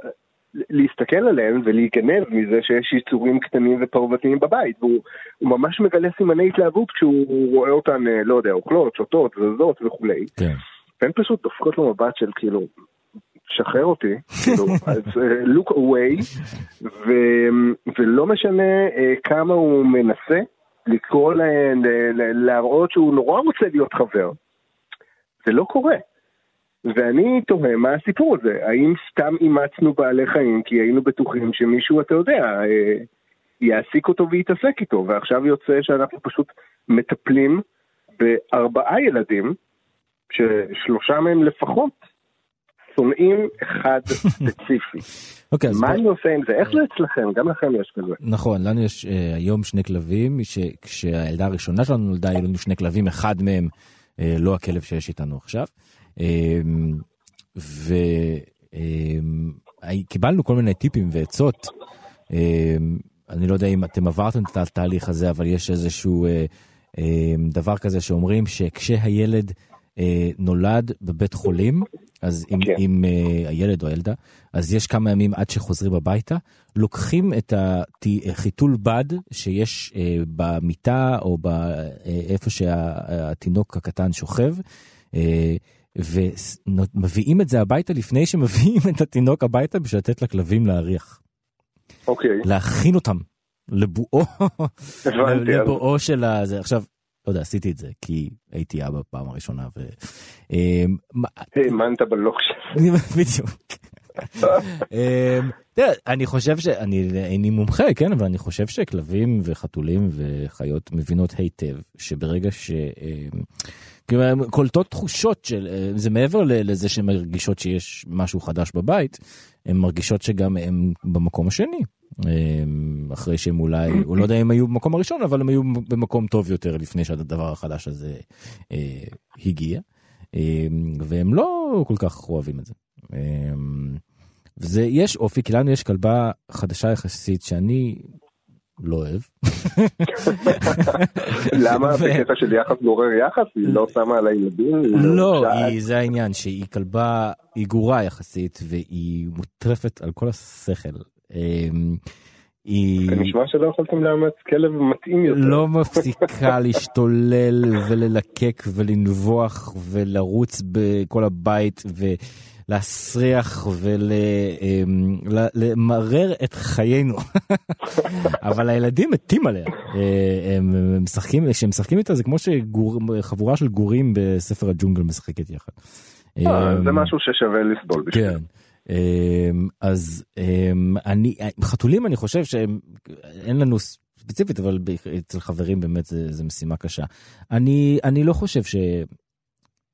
להסתכל עליהם ולהיגנב מזה שיש יצורים קטנים ופרוותיים בבית, והוא הוא ממש מגלה סימני התלהבות כשהוא רואה אותן, אה, לא יודע, אוכלות, שותות, זזות וכולי. כן. והן פשוט דופקות לו מבט של כאילו, שחרר אותי, כאילו, אז אה, look away, ו, ולא משנה אה, כמה הוא מנסה לקרוא להן, להראות שהוא נורא רוצה להיות חבר. זה לא קורה. ואני תוהה מה הסיפור הזה, האם סתם אימצנו בעלי חיים כי היינו בטוחים שמישהו, אתה יודע, אה, יעסיק אותו ויתעסק איתו, ועכשיו יוצא שאנחנו פשוט מטפלים בארבעה ילדים, ששלושה מהם לפחות שונאים אחד ספציפי. אוקיי, אז מה אני עושה עם זה? איך זה אצלכם? גם לכם יש כזה. נכון, לנו יש אה, היום שני כלבים, שכשהילדה הראשונה שלנו נולדה, היו לנו שני כלבים, אחד מהם אה, לא הכלב שיש איתנו עכשיו. וקיבלנו כל מיני טיפים ועצות. אה, אני לא יודע אם אתם עברתם את התהליך הזה, אבל יש איזשהו אה, דבר כזה שאומרים שכשהילד אה, נולד בבית חולים, אז אם, כן. אם אה, הילד או הילדה, אז יש כמה ימים עד שחוזרים הביתה, לוקחים את החיתול בד שיש אה, במיטה או ב- אה, איפה שהתינוק הקטן שוכב, אה, ומביאים את זה הביתה לפני שמביאים את התינוק הביתה בשביל לתת לכלבים להריח. אוקיי, להכין אותם לבואו, לבואו של הזה. עכשיו, לא יודע, עשיתי את זה כי הייתי אבא פעם הראשונה. ו... מה- האמנת בלוקש. בדיוק. אמ, אני חושב שאני איני מומחה, כן, אבל אני חושב שכלבים וחתולים וחיות מבינות היטב שברגע ש... אמ, כאילו, הן קולטות תחושות של, אה, זה מעבר לזה שהן מרגישות שיש משהו חדש בבית, הן מרגישות שגם הן במקום השני. אמ, אחרי שהם אולי, הוא לא יודע אם היו במקום הראשון, אבל הם היו במקום טוב יותר לפני שהדבר החדש הזה אה, הגיע. והם לא כל כך אוהבים את זה. וזה, יש אופי, כי לנו יש כלבה חדשה יחסית שאני לא אוהב. למה? ו- בקטע של יחס גורר יחס? היא לא שמה על הילדים? לא? היא, זה העניין, שהיא כלבה, היא גורה יחסית, והיא מוטרפת על כל השכל. אמ, היא נשמע שלא יכולתם לאמץ כלב מתאים יותר. לא מפסיקה להשתולל וללקק ולנבוח ולרוץ בכל הבית ולהסריח ולמרר את חיינו. אבל הילדים מתים עליה. אה, הם משחקים, כשהם משחקים איתה זה כמו שחבורה של גורים בספר הג'ונגל משחקת יחד. אה, זה אמ, משהו ששווה לסבול בשביל. כן. אמ, אז אמ, אני, חתולים אני חושב שהם, אין לנו ספציפית, אבל אצל חברים באמת זה, זה משימה קשה. אני, אני לא חושב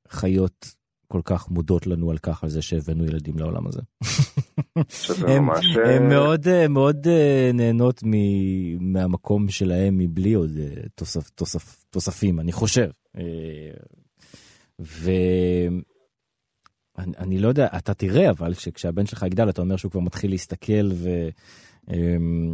שחיות כל כך מודות לנו על כך, על זה שהבאנו ילדים לעולם הזה. הם, ממש... אה, מאוד, אה, מאוד אה, נהנות מ, מהמקום שלהם מבלי עוד תוסף, תוסף, תוספים, אני חושב. ואני אני לא יודע, אתה תראה אבל שכשהבן שלך יגדל אתה אומר שהוא כבר מתחיל להסתכל ו... אמ,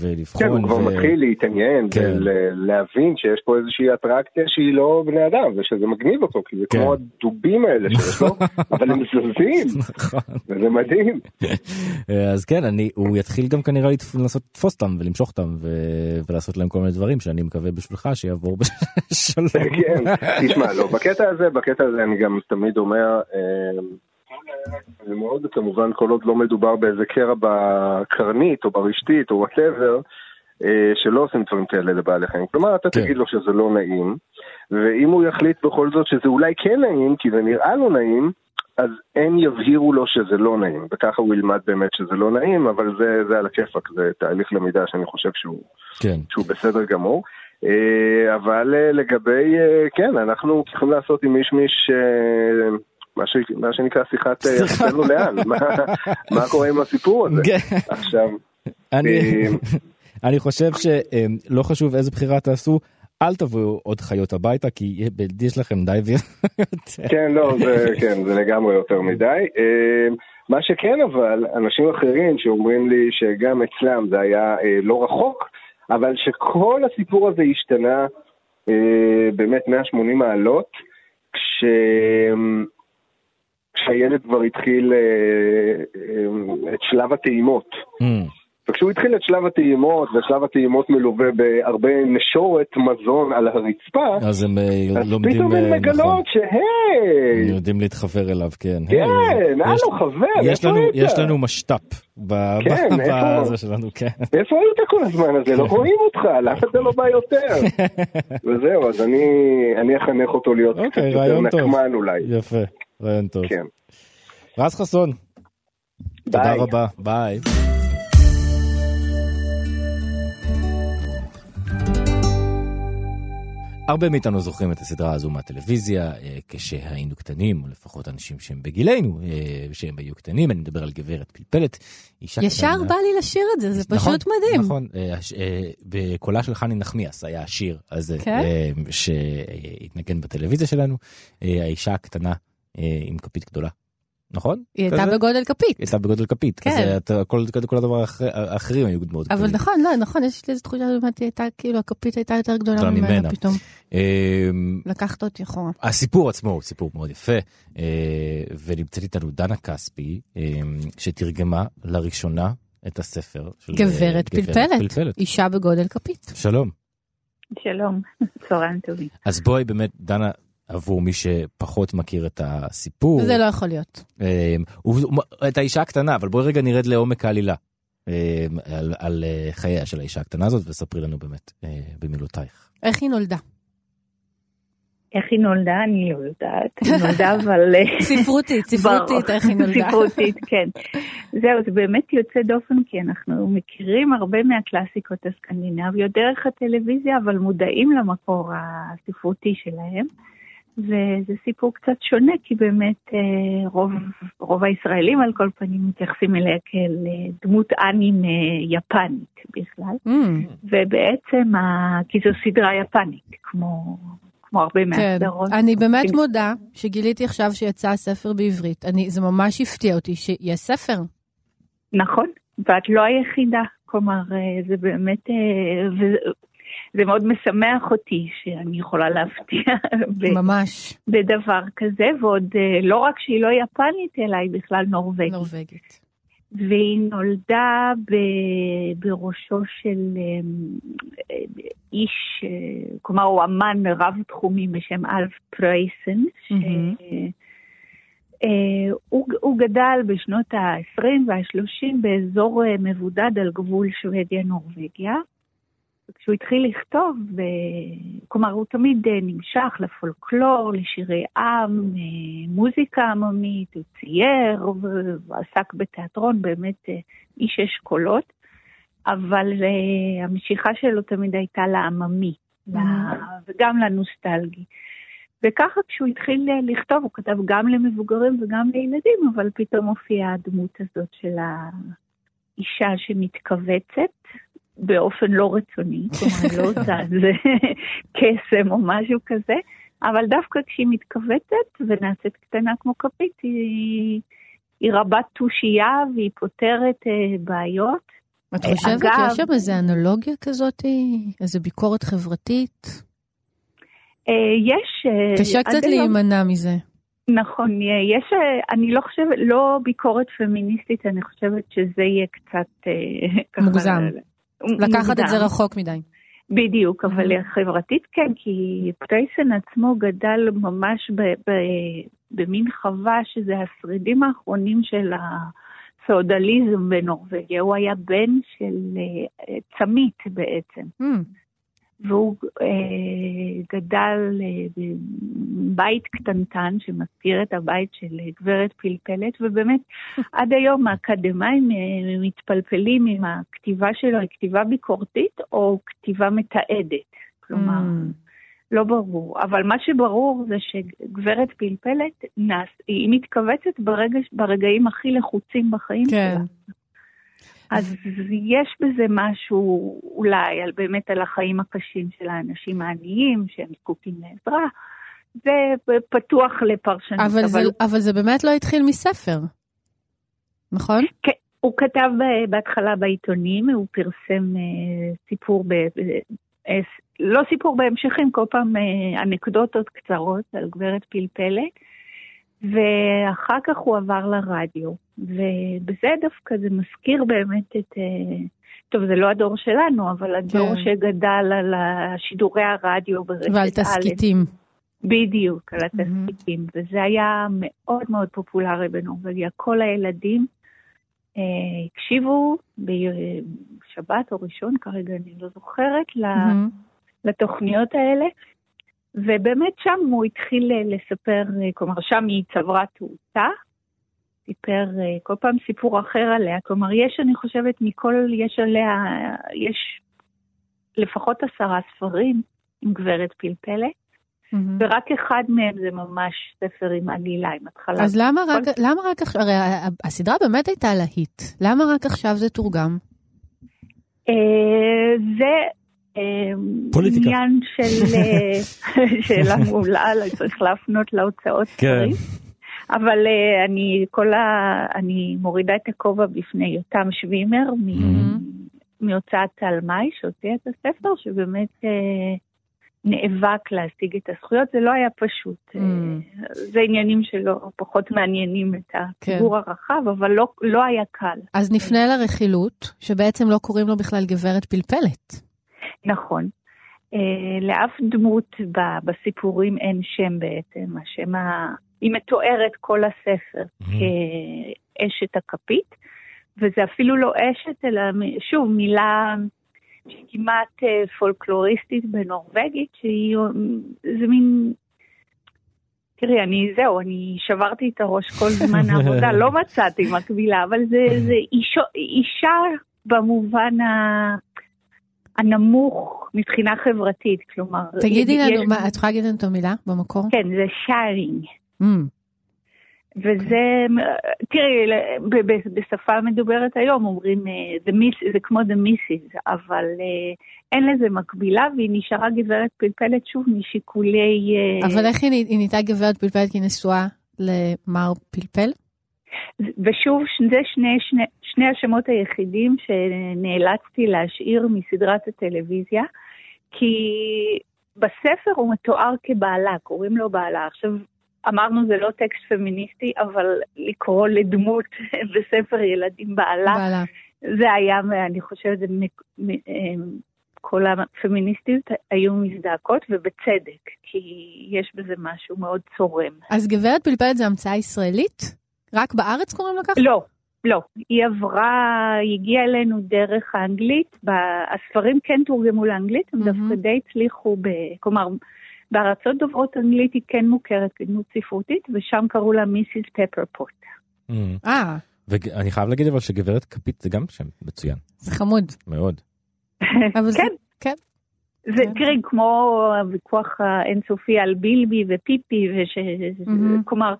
ולבחון. כן, הוא כבר ו- מתחיל להתעניין כן. ולהבין שיש פה איזושהי אטרקציה שהיא לא בני אדם, ושזה מגניב אותו, כי זה כן. כמו הדובים האלה שיש לו, אבל הם זזים, נכון. וזה מדהים. אז כן, אני, הוא יתחיל גם כנראה לנסות לתפוס אותם ולמשוך אותם ו- ולעשות להם כל מיני דברים שאני מקווה בשבילך שיעבור בשלום. כן, תשמע, לא, בקטע הזה, בקטע הזה אני גם תמיד אומר, אה, מאוד כמובן כל עוד לא מדובר באיזה קרע בקרנית או ברשתית או וואטאבר, שלא עושים דברים כאלה לבעלי חיים. כלומר, אתה כן. תגיד לו שזה לא נעים, ואם הוא יחליט בכל זאת שזה אולי כן נעים, כי זה נראה לו נעים, אז הם יבהירו לו שזה לא נעים, וככה הוא ילמד באמת שזה לא נעים, אבל זה, זה על הכיפאק, זה תהליך למידה שאני חושב שהוא, כן, שהוא בסדר גמור. אה, אבל אה, לגבי, אה, כן, אנחנו צריכים לעשות עם מיש מיש, אה, מה, ש... מה שנקרא שיחת אה. יחסנו לאן, מה, מה קורה עם הסיפור הזה. עכשיו, אני, אה, אני חושב שלא חשוב איזה בחירה תעשו, אל תביאו עוד חיות הביתה כי יש לכם די ו... כן, לא, זה, כן, זה לגמרי יותר מדי. אה, מה שכן אבל, אנשים אחרים שאומרים לי שגם אצלם זה היה אה, לא רחוק, אבל שכל הסיפור הזה השתנה אה, באמת 180 מעלות, כש... כשהילד כבר התחיל אה, אה, את שלב הטעימות. אמ, וכשהוא התחיל את שלב הטעימות, ושלב הטעימות מלווה בהרבה נשורת מזון על הרצפה, אז הם אה, אז לומדים, פתאום הן נכון, מגלות שהי, הם יודעים להתחבר אליו, כן. כן, היי, הלו יש- חבר, איפה היית? יש לנו משת"פ ב- כן? בזה שלנו, כן. איפה היית כל הזמן הזה? לא רואים אותך, למה אתה לא בא יותר? וזהו, אז אני אחנך אותו להיות קצת אוקיי, יותר רעיון טוב. נקמן אולי. יפה, רעיון טוב. כן. רז חסון, תודה ביי. רבה, ביי. הרבה מאיתנו זוכרים את הסדרה הזו מהטלוויזיה אה, כשהיינו קטנים, או לפחות אנשים שהם בגילנו, אה, שהם היו קטנים, אני מדבר על גברת פלפלת. אישה ישר קטנה. בא לי לשיר את זה, זה נכון, פשוט מדהים. נכון, הש- אה, בקולה של חני נחמיאס היה השיר הזה כן? שהתנגן בטלוויזיה שלנו, האישה הקטנה עם כפית גדולה, נכון? היא הייתה? בגודל כפית. היא הייתה בגודל כפית, כן. כזה, אתה- כל כל הדבר האחר- האחרים היו מאוד אבל גדולים. נכון, לא, נכון, יש לי איזו תחושה שבאמת היא הייתה, כאילו, הכפית הייתה יותר גדולה ממנה. ממנה פתאום. אה, לקחת אותי אחורה. הסיפור עצמו הוא סיפור מאוד יפה, אה, ונמצאת איתנו דנה כספי, אה, שתרגמה לראשונה את הספר של אה, גברת פלפלת, אישה בגודל כפית. שלום. שלום, צהריים טובים. אז בואי באמת, דנה, עבור מי שפחות מכיר את הסיפור, זה לא יכול להיות. אה, הוא- את האישה הקטנה, אבל בואי רגע נרד לעומק העלילה. אה, על, על אה, חייה של האישה הקטנה הזאת, וספרי לנו באמת אה, במילותייך. איך היא נולדה? איך היא נולדה? אני לא יודעת. היא נולדה אבל... אה, ספרותית, ספרותית, איך היא נולדה. ספרותית, כן. זהו, זה באמת יוצא דופן, כי אנחנו מכירים הרבה מהקלאסיקות הסקנדינביות דרך הטלוויזיה, אבל מודעים למקור הספרותי שלהם. וזה סיפור קצת שונה, כי באמת אה, רוב, רוב הישראלים על כל פנים מתייחסים אליה כאל אה, דמות אנים יפנית בכלל. Mm, ובעצם, ה... כי זו סדרה יפנית, כמו, כמו הרבה כן, מהסדרות. אני באמת מודה שגיליתי עכשיו שיצא הספר בעברית. אני, זה ממש הפתיע אותי שיש ספר. נכון, ואת לא היחידה. כלומר, אה, זה באמת, זה מאוד משמח אותי שאני יכולה להפתיע ממש בדבר כזה, ועוד אה, לא רק שהיא לא יפנית, אלא היא בכלל נורבגית. נורבגית. והיא נולדה ב- בראשו של אה, אה, איש, אה, כלומר הוא אמן רב-תחומי בשם אלף פרייסן, ש- מהמם. אה, הוא, גדל בשנות ה-20 וה-30 באזור מבודד על גבול שוודיה-נורבגיה. וכשהוא התחיל לכתוב, אה, כלומר הוא תמיד אה, נמשך לפולקלור, לשירי עם, אה, מוזיקה עממית, הוא צייר ועסק בתיאטרון, באמת איש אשכולות, אבל המשיכה שלו תמיד הייתה לעממי, ל- וגם לנוסטלגי. וככה כשהוא התחיל לכתוב, הוא כתב גם למבוגרים וגם לילדים, אבל פתאום הופיעה הדמות הזאת של האישה שמתכווצת באופן לא רצוני, כלומר, היא לא עושה את זה קסם או משהו כזה, אבל דווקא כשהיא מתכווצת ונעשית קטנה כמו כפית, היא, היא רבת תושייה והיא פותרת אה, בעיות. את חושבת אגב- שיש שם איזה אנלוגיה כזאת, איזה ביקורת חברתית? אה, יש... אה, קשה קצת היום- להימנע מזה. נכון, יש, אה, אני לא חושבת, לא ביקורת פמיניסטית, אני חושבת שזה יהיה קצת אה, ככה... מוגזם. לקחת את זה. רחוק מדי. בדיוק, אבל. חברתית כן, כי פטייסן עצמו גדל ממש ב, ב, במין חווה שזה השרידים האחרונים של הפאודליזם בנורבגיה. הוא היה בן של אה, צמית בעצם. Hmm, והוא אה, גדל אה, בבית קטנטן שמזכיר את הבית של אה, גברת פלפלת, ובאמת עד היום האקדמאים אה, מתפלפלים אם הכתיבה שלו היא כתיבה ביקורתית או כתיבה מתעדת. כלומר, Hmm. לא ברור. אבל מה שברור זה שגברת פלפלת, נס, היא מתכווצת ברגע, ברגעים הכי לחוצים בחיים כן. שלה. אז יש בזה משהו אולי על באמת על החיים הקשים של האנשים העניים שהם זקוקים לעזרה. זה פתוח לפרשנות. אבל זה- אבל זה באמת לא התחיל מספר, נכון? כן, הוא כתב ב- בהתחלה בעיתונים, הוא פרסם אה, סיפור, ב, אה, לא סיפור בהמשכים, כל פעם אה, אנקדוטות קצרות על גברת פלפלת, ואחר כך הוא עבר לרדיו, ובזה דווקא זה מזכיר באמת את... אה, טוב, זה לא הדור שלנו, אבל הדור כן. שגדל על שידורי הרדיו ברשת ועל א'. תסכיתים. בדיוק, על. התסכיתים, וזה היה מאוד מאוד פופולרי בנורבגיה. כל הילדים אה, הקשיבו בשבת או ראשון, כרגע אני לא זוכרת, מהמם. לתוכניות האלה, ובאמת שם הוא התחיל אה, לספר, אה, כלומר שם היא צברה תאוצה, סיפר אה, כל פעם סיפור אחר עליה, כלומר יש, אני חושבת, מכל, יש עליה, יש לפחות עשרה ספרים עם גברת פלפלת. מהמם. ורק אחד מהם זה ממש ספר עם עלילה, עם התחלה. אז למה רק, כל- למה רק עכשיו, הרי הסדרה באמת הייתה להיט, למה רק עכשיו זה תורגם? אה, זה אה, פוליטיקה. עניין של שאלה מעולה, לא צריך להפנות להוצאות כן. אבל אה, אני כל ה... אני מורידה את הכובע בפני יותם שווימר מ- Mhm. מהוצאת תלמי, שהוציאה את הספר, שבאמת אה, נאבק להשיג את הזכויות. זה לא היה פשוט. אה, Mm. זה עניינים שלא פחות מעניינים את הציבור הרחב, אבל לא, לא היה קל. אז נפנה לרכילות, שבעצם לא קוראים לו בכלל גברת פלפלת. נכון. אה, לאף דמות ב- בסיפורים אין שם בעצם. השם ה... היא מתוארת כל הספר כאשת הכפית, וזה אפילו לא אשת, אלא שוב, מילה שהיא כמעט אה, פולקלוריסטית בנורבגית, שהיא... זה מין... תראי, אני, זהו, אני שברתי את הראש כל זמן העבודה, לא מצאתי מקבילה, אבל זה, זה אישו, אישה במובן ה... הנמוך מבחינה חברתית, כלומר... תגידי יש- לנו, מה, את יכולה להגיד לנו את המילה במקור? כן, זה שיירינג. Mm, וזה, תראי, ב- ב- בשפה המדוברת היום אומרים, אה, the miss, זה כמו the misses, אבל אה, אין לזה מקבילה, והיא נשארה גברת פלפלת שוב משיקולי... אה, אבל איך היא היא נהייתה גברת פלפלת כי היא נשואה למר פלפל? ושוב, זה שני, שני, שני השמות היחידים שנאלצתי להשאיר מסדרת הטלוויזיה, כי בספר הוא מתואר כבעלה, קוראים לו בעלה. עכשיו, אמרנו זה לא טקסט פמיניסטי, אבל לקרוא לדמות בספר ילדים בעלה, בעלה. זה היה, אני חושבת, זה מק- מ- אה, כל הפמיניסטיות היו מזדעקות, ובצדק, כי יש בזה משהו מאוד צורם. אז גברת פלפלת זה המצאה ישראלית? רק בארץ קוראים לה ככה? לא, לא. היא עברה, היא הגיעה אלינו דרך האנגלית. הספרים כן תורגמו לאנגלית, הם מהמם. דווקא די הצליחו, ב, כלומר, בארצות דוברות אנגלית היא כן מוכרת כדמות ספרותית, ושם קראו לה מיסיס פפר פוט. אה, ואני חייב להגיד אבל שגברת כפית זה גם שם מצוין זה חמוד. מאוד. כן. כן. זה, כן. תראי, כמו הוויכוח האינסופי על בילבי ופיפי. מהמם. כלומר,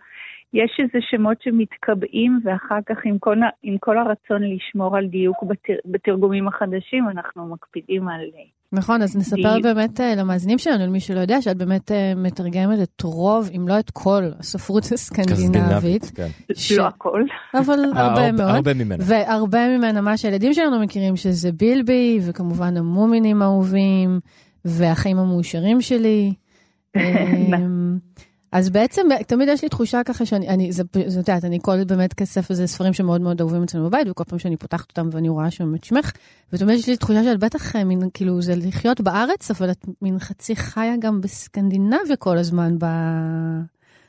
יש איזה שמות שמתקבעים, ואחר כך עם כל, עם כל הרצון לשמור על דיוק בתר, בתרגומים החדשים, אנחנו מקפידים על אה, נכון, אז נספר היא- באמת אה, למאזינים שלנו, למי שלא יודע, שאת באמת אה, מתרגמת את רוב, אם לא את כל, הספרות הסקנדינבית, כן. ש- לא הכל. אבל אה, הרבה מאוד. הרבה ממנה. והרבה ממנה, מה שהילדים שלנו מכירים, שזה בילבי, וכמובן המומינים האהובים, והחיים המאושרים שלי. אז בעצם תמיד יש לי תחושה ככה שאני, אני, זה, זה, את יודעת, אני כל באמת כסף וזה ספרים שמאוד מאוד אהובים אצלנו בבית, וכל פעם שאני פותחת אותם ואני רואה שם את שמך, ותמיד יש לי תחושה שאת בטח אה, מין, כאילו, זה לחיות בארץ, אבל את מין חצי חיה גם בסקנדינביה כל הזמן, ב,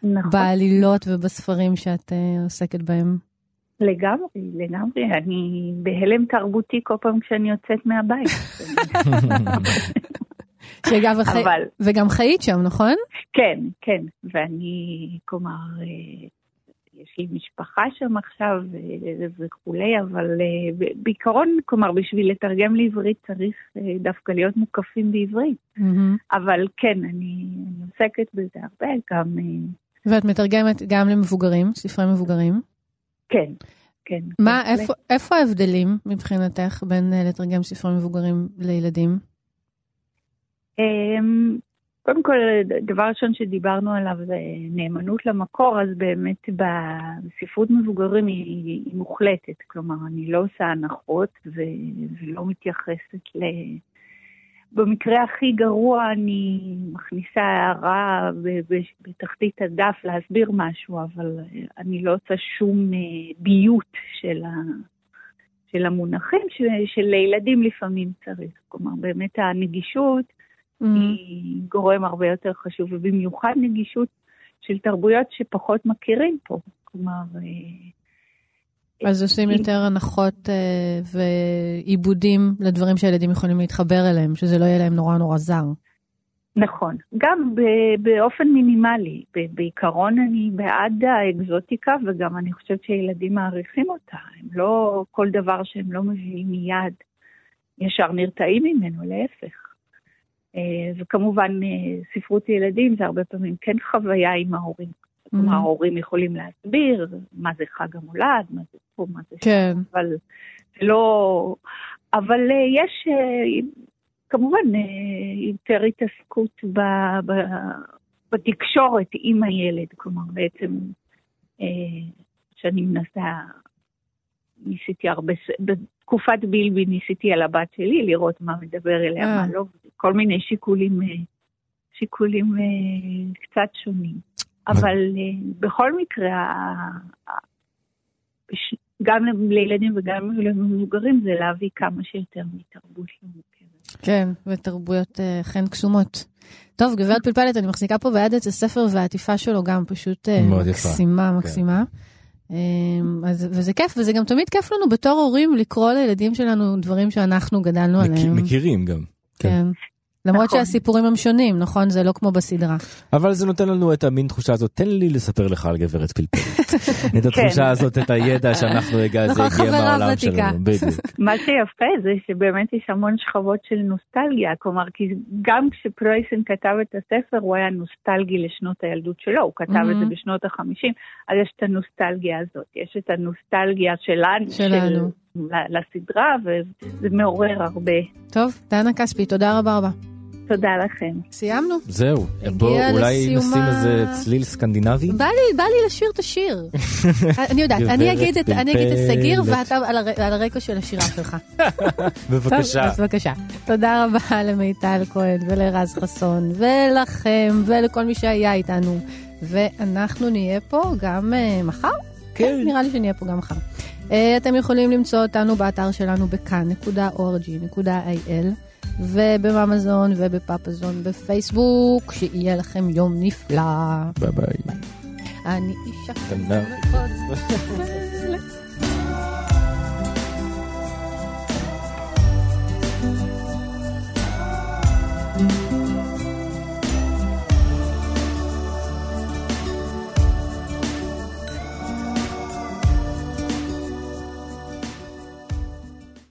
נכון. בעלילות ובספרים שאת uh, עוסקת בהם. לגמרי, לגמרי. אני בהלם תרבותי כל פעם כשאני יוצאת מהבית. שאגב, החי... אבל וגם חיית שם, נכון? כן, כן. ואני, כלומר, אה, יש לי משפחה שם עכשיו אה, וכולי, אבל אה, בעיקרון, כלומר, בשביל לתרגם לעברית צריך דווקא להיות מוקפים בעברית. מהמם. אבל כן, אני, אני עוסקת בזה הרבה, גם... ואת מתרגמת גם למבוגרים, ספרי מבוגרים. כן, כן. מה. איפה, איפה ההבדלים מבחינתך בין לתרגם ספרי מבוגרים לילדים? אמ, קודם כל, דבר ראשון שדיברנו עליו זה נאמנות למקור, אז באמת בספרות מבוגרים היא, היא מוחלטת. כלומר, אני לא עושה הנחות ו- ולא מתייחסת ל... במקרה הכי גרוע אני מכניסה הערה בתחתית הדף להסביר משהו, אבל אני לא עושה שום אה, ביות של, ה... של המונחים ש... שלילדים לפעמים צריך. כלומר, באמת הנגישות היא גורם הרבה יותר חשוב, ובמיוחד נגישות של תרבויות שפחות מכירים פה. כלומר, אה, אז עושים יותר הנחות אה, ועיבודים לדברים שהילדים יכולים להתחבר אליהם, שזה לא יהיה להם נורא נורא זר. נכון, גם ב- באופן מינימלי. ב- בעיקרון אני בעד האקזוטיקה, וגם אני חושבת שילדים מעריכים אותה. הם לא, כל דבר שהם לא מבינים מיד, ישר נרתעים ממנו, להפך. אה, וכמובן, אה, ספרות ילדים זה הרבה פעמים כן חוויה עם ההורים. כלומר, Mhm. ההורים יכולים להסביר מה זה חג המולד, מה זה פה, מה זה שם, כן. אבל זה לא... אבל אה, יש כמובן יותר התעסקות ב, ב, בתקשורת עם הילד, כלומר בעצם שאני מנסה, ניסיתי הרבה, בתקופת בילבי ניסיתי על הבת שלי לראות מה מדבר אליה, אה. מה לא, כל מיני שיקולים, אה, שיקולים אה, קצת שונים. אבל בכל מקרה, גם לילדים וגם למבוגרים זה להביא כמה שיותר מתרבות לא מוכרת. כן, ותרבויות חן קסומות. טוב, גברת פלפלת, אני מחזיקה פה ביד את הספר והעטיפה שלו גם פשוט יפה. מקסימה, מקסימה. אה, אז, וזה כיף, וזה גם תמיד כיף לנו בתור הורים לקרוא לילדים שלנו דברים שאנחנו גדלנו מכיר- עליהם. מכירים גם. כן. למרות נכון. שהסיפורים הם שונים, נכון? זה לא כמו בסדרה. אבל זה נותן לנו את המין תחושה הזאת, תן לי לספר לך על גברת פלפלת. את התחושה כן. הזאת, את הידע שאנחנו הגע, זה נכון, הגיע מהעולם. שלנו. בדיוק. מה שיפה זה שבאמת יש המון שכבות של נוסטלגיה, כלומר, כי גם כשפרויסן כתב את הספר, הוא היה נוסטלגי לשנות הילדות שלו, הוא כתב את זה Mhm. בשנות החמישים, אז יש את הנוסטלגיה הזאת, יש את הנוסטלגיה שלנו, שלנו. של, לסדרה, וזה מעורר הרבה. טוב, דנה כספי, תודה רבה רבה. תודה לכם. סיימנו? זהו, בואו אולי נשים איזה צליל סקנדינבי. בא לי, בא לי לשיר את השיר. אני יודעת, אני אגיד את, אני אגיד את סגיר. ואתה על, הר, על הרקע של השירה שלך. בבקשה. טוב, אז בבקשה. תודה רבה למיטל כהן ולרז חסון ולכם ולכל מי שהיה איתנו. ואנחנו נהיה פה גם uh, מחר? כן. נראה לי שנהיה פה גם מחר. Uh, אתם יכולים למצוא אותנו באתר שלנו בכאן.org.il ובממזון ובפאפזון בפייסבוק, שיהיה לכם יום נפלא. ביי ביי. אני אישה.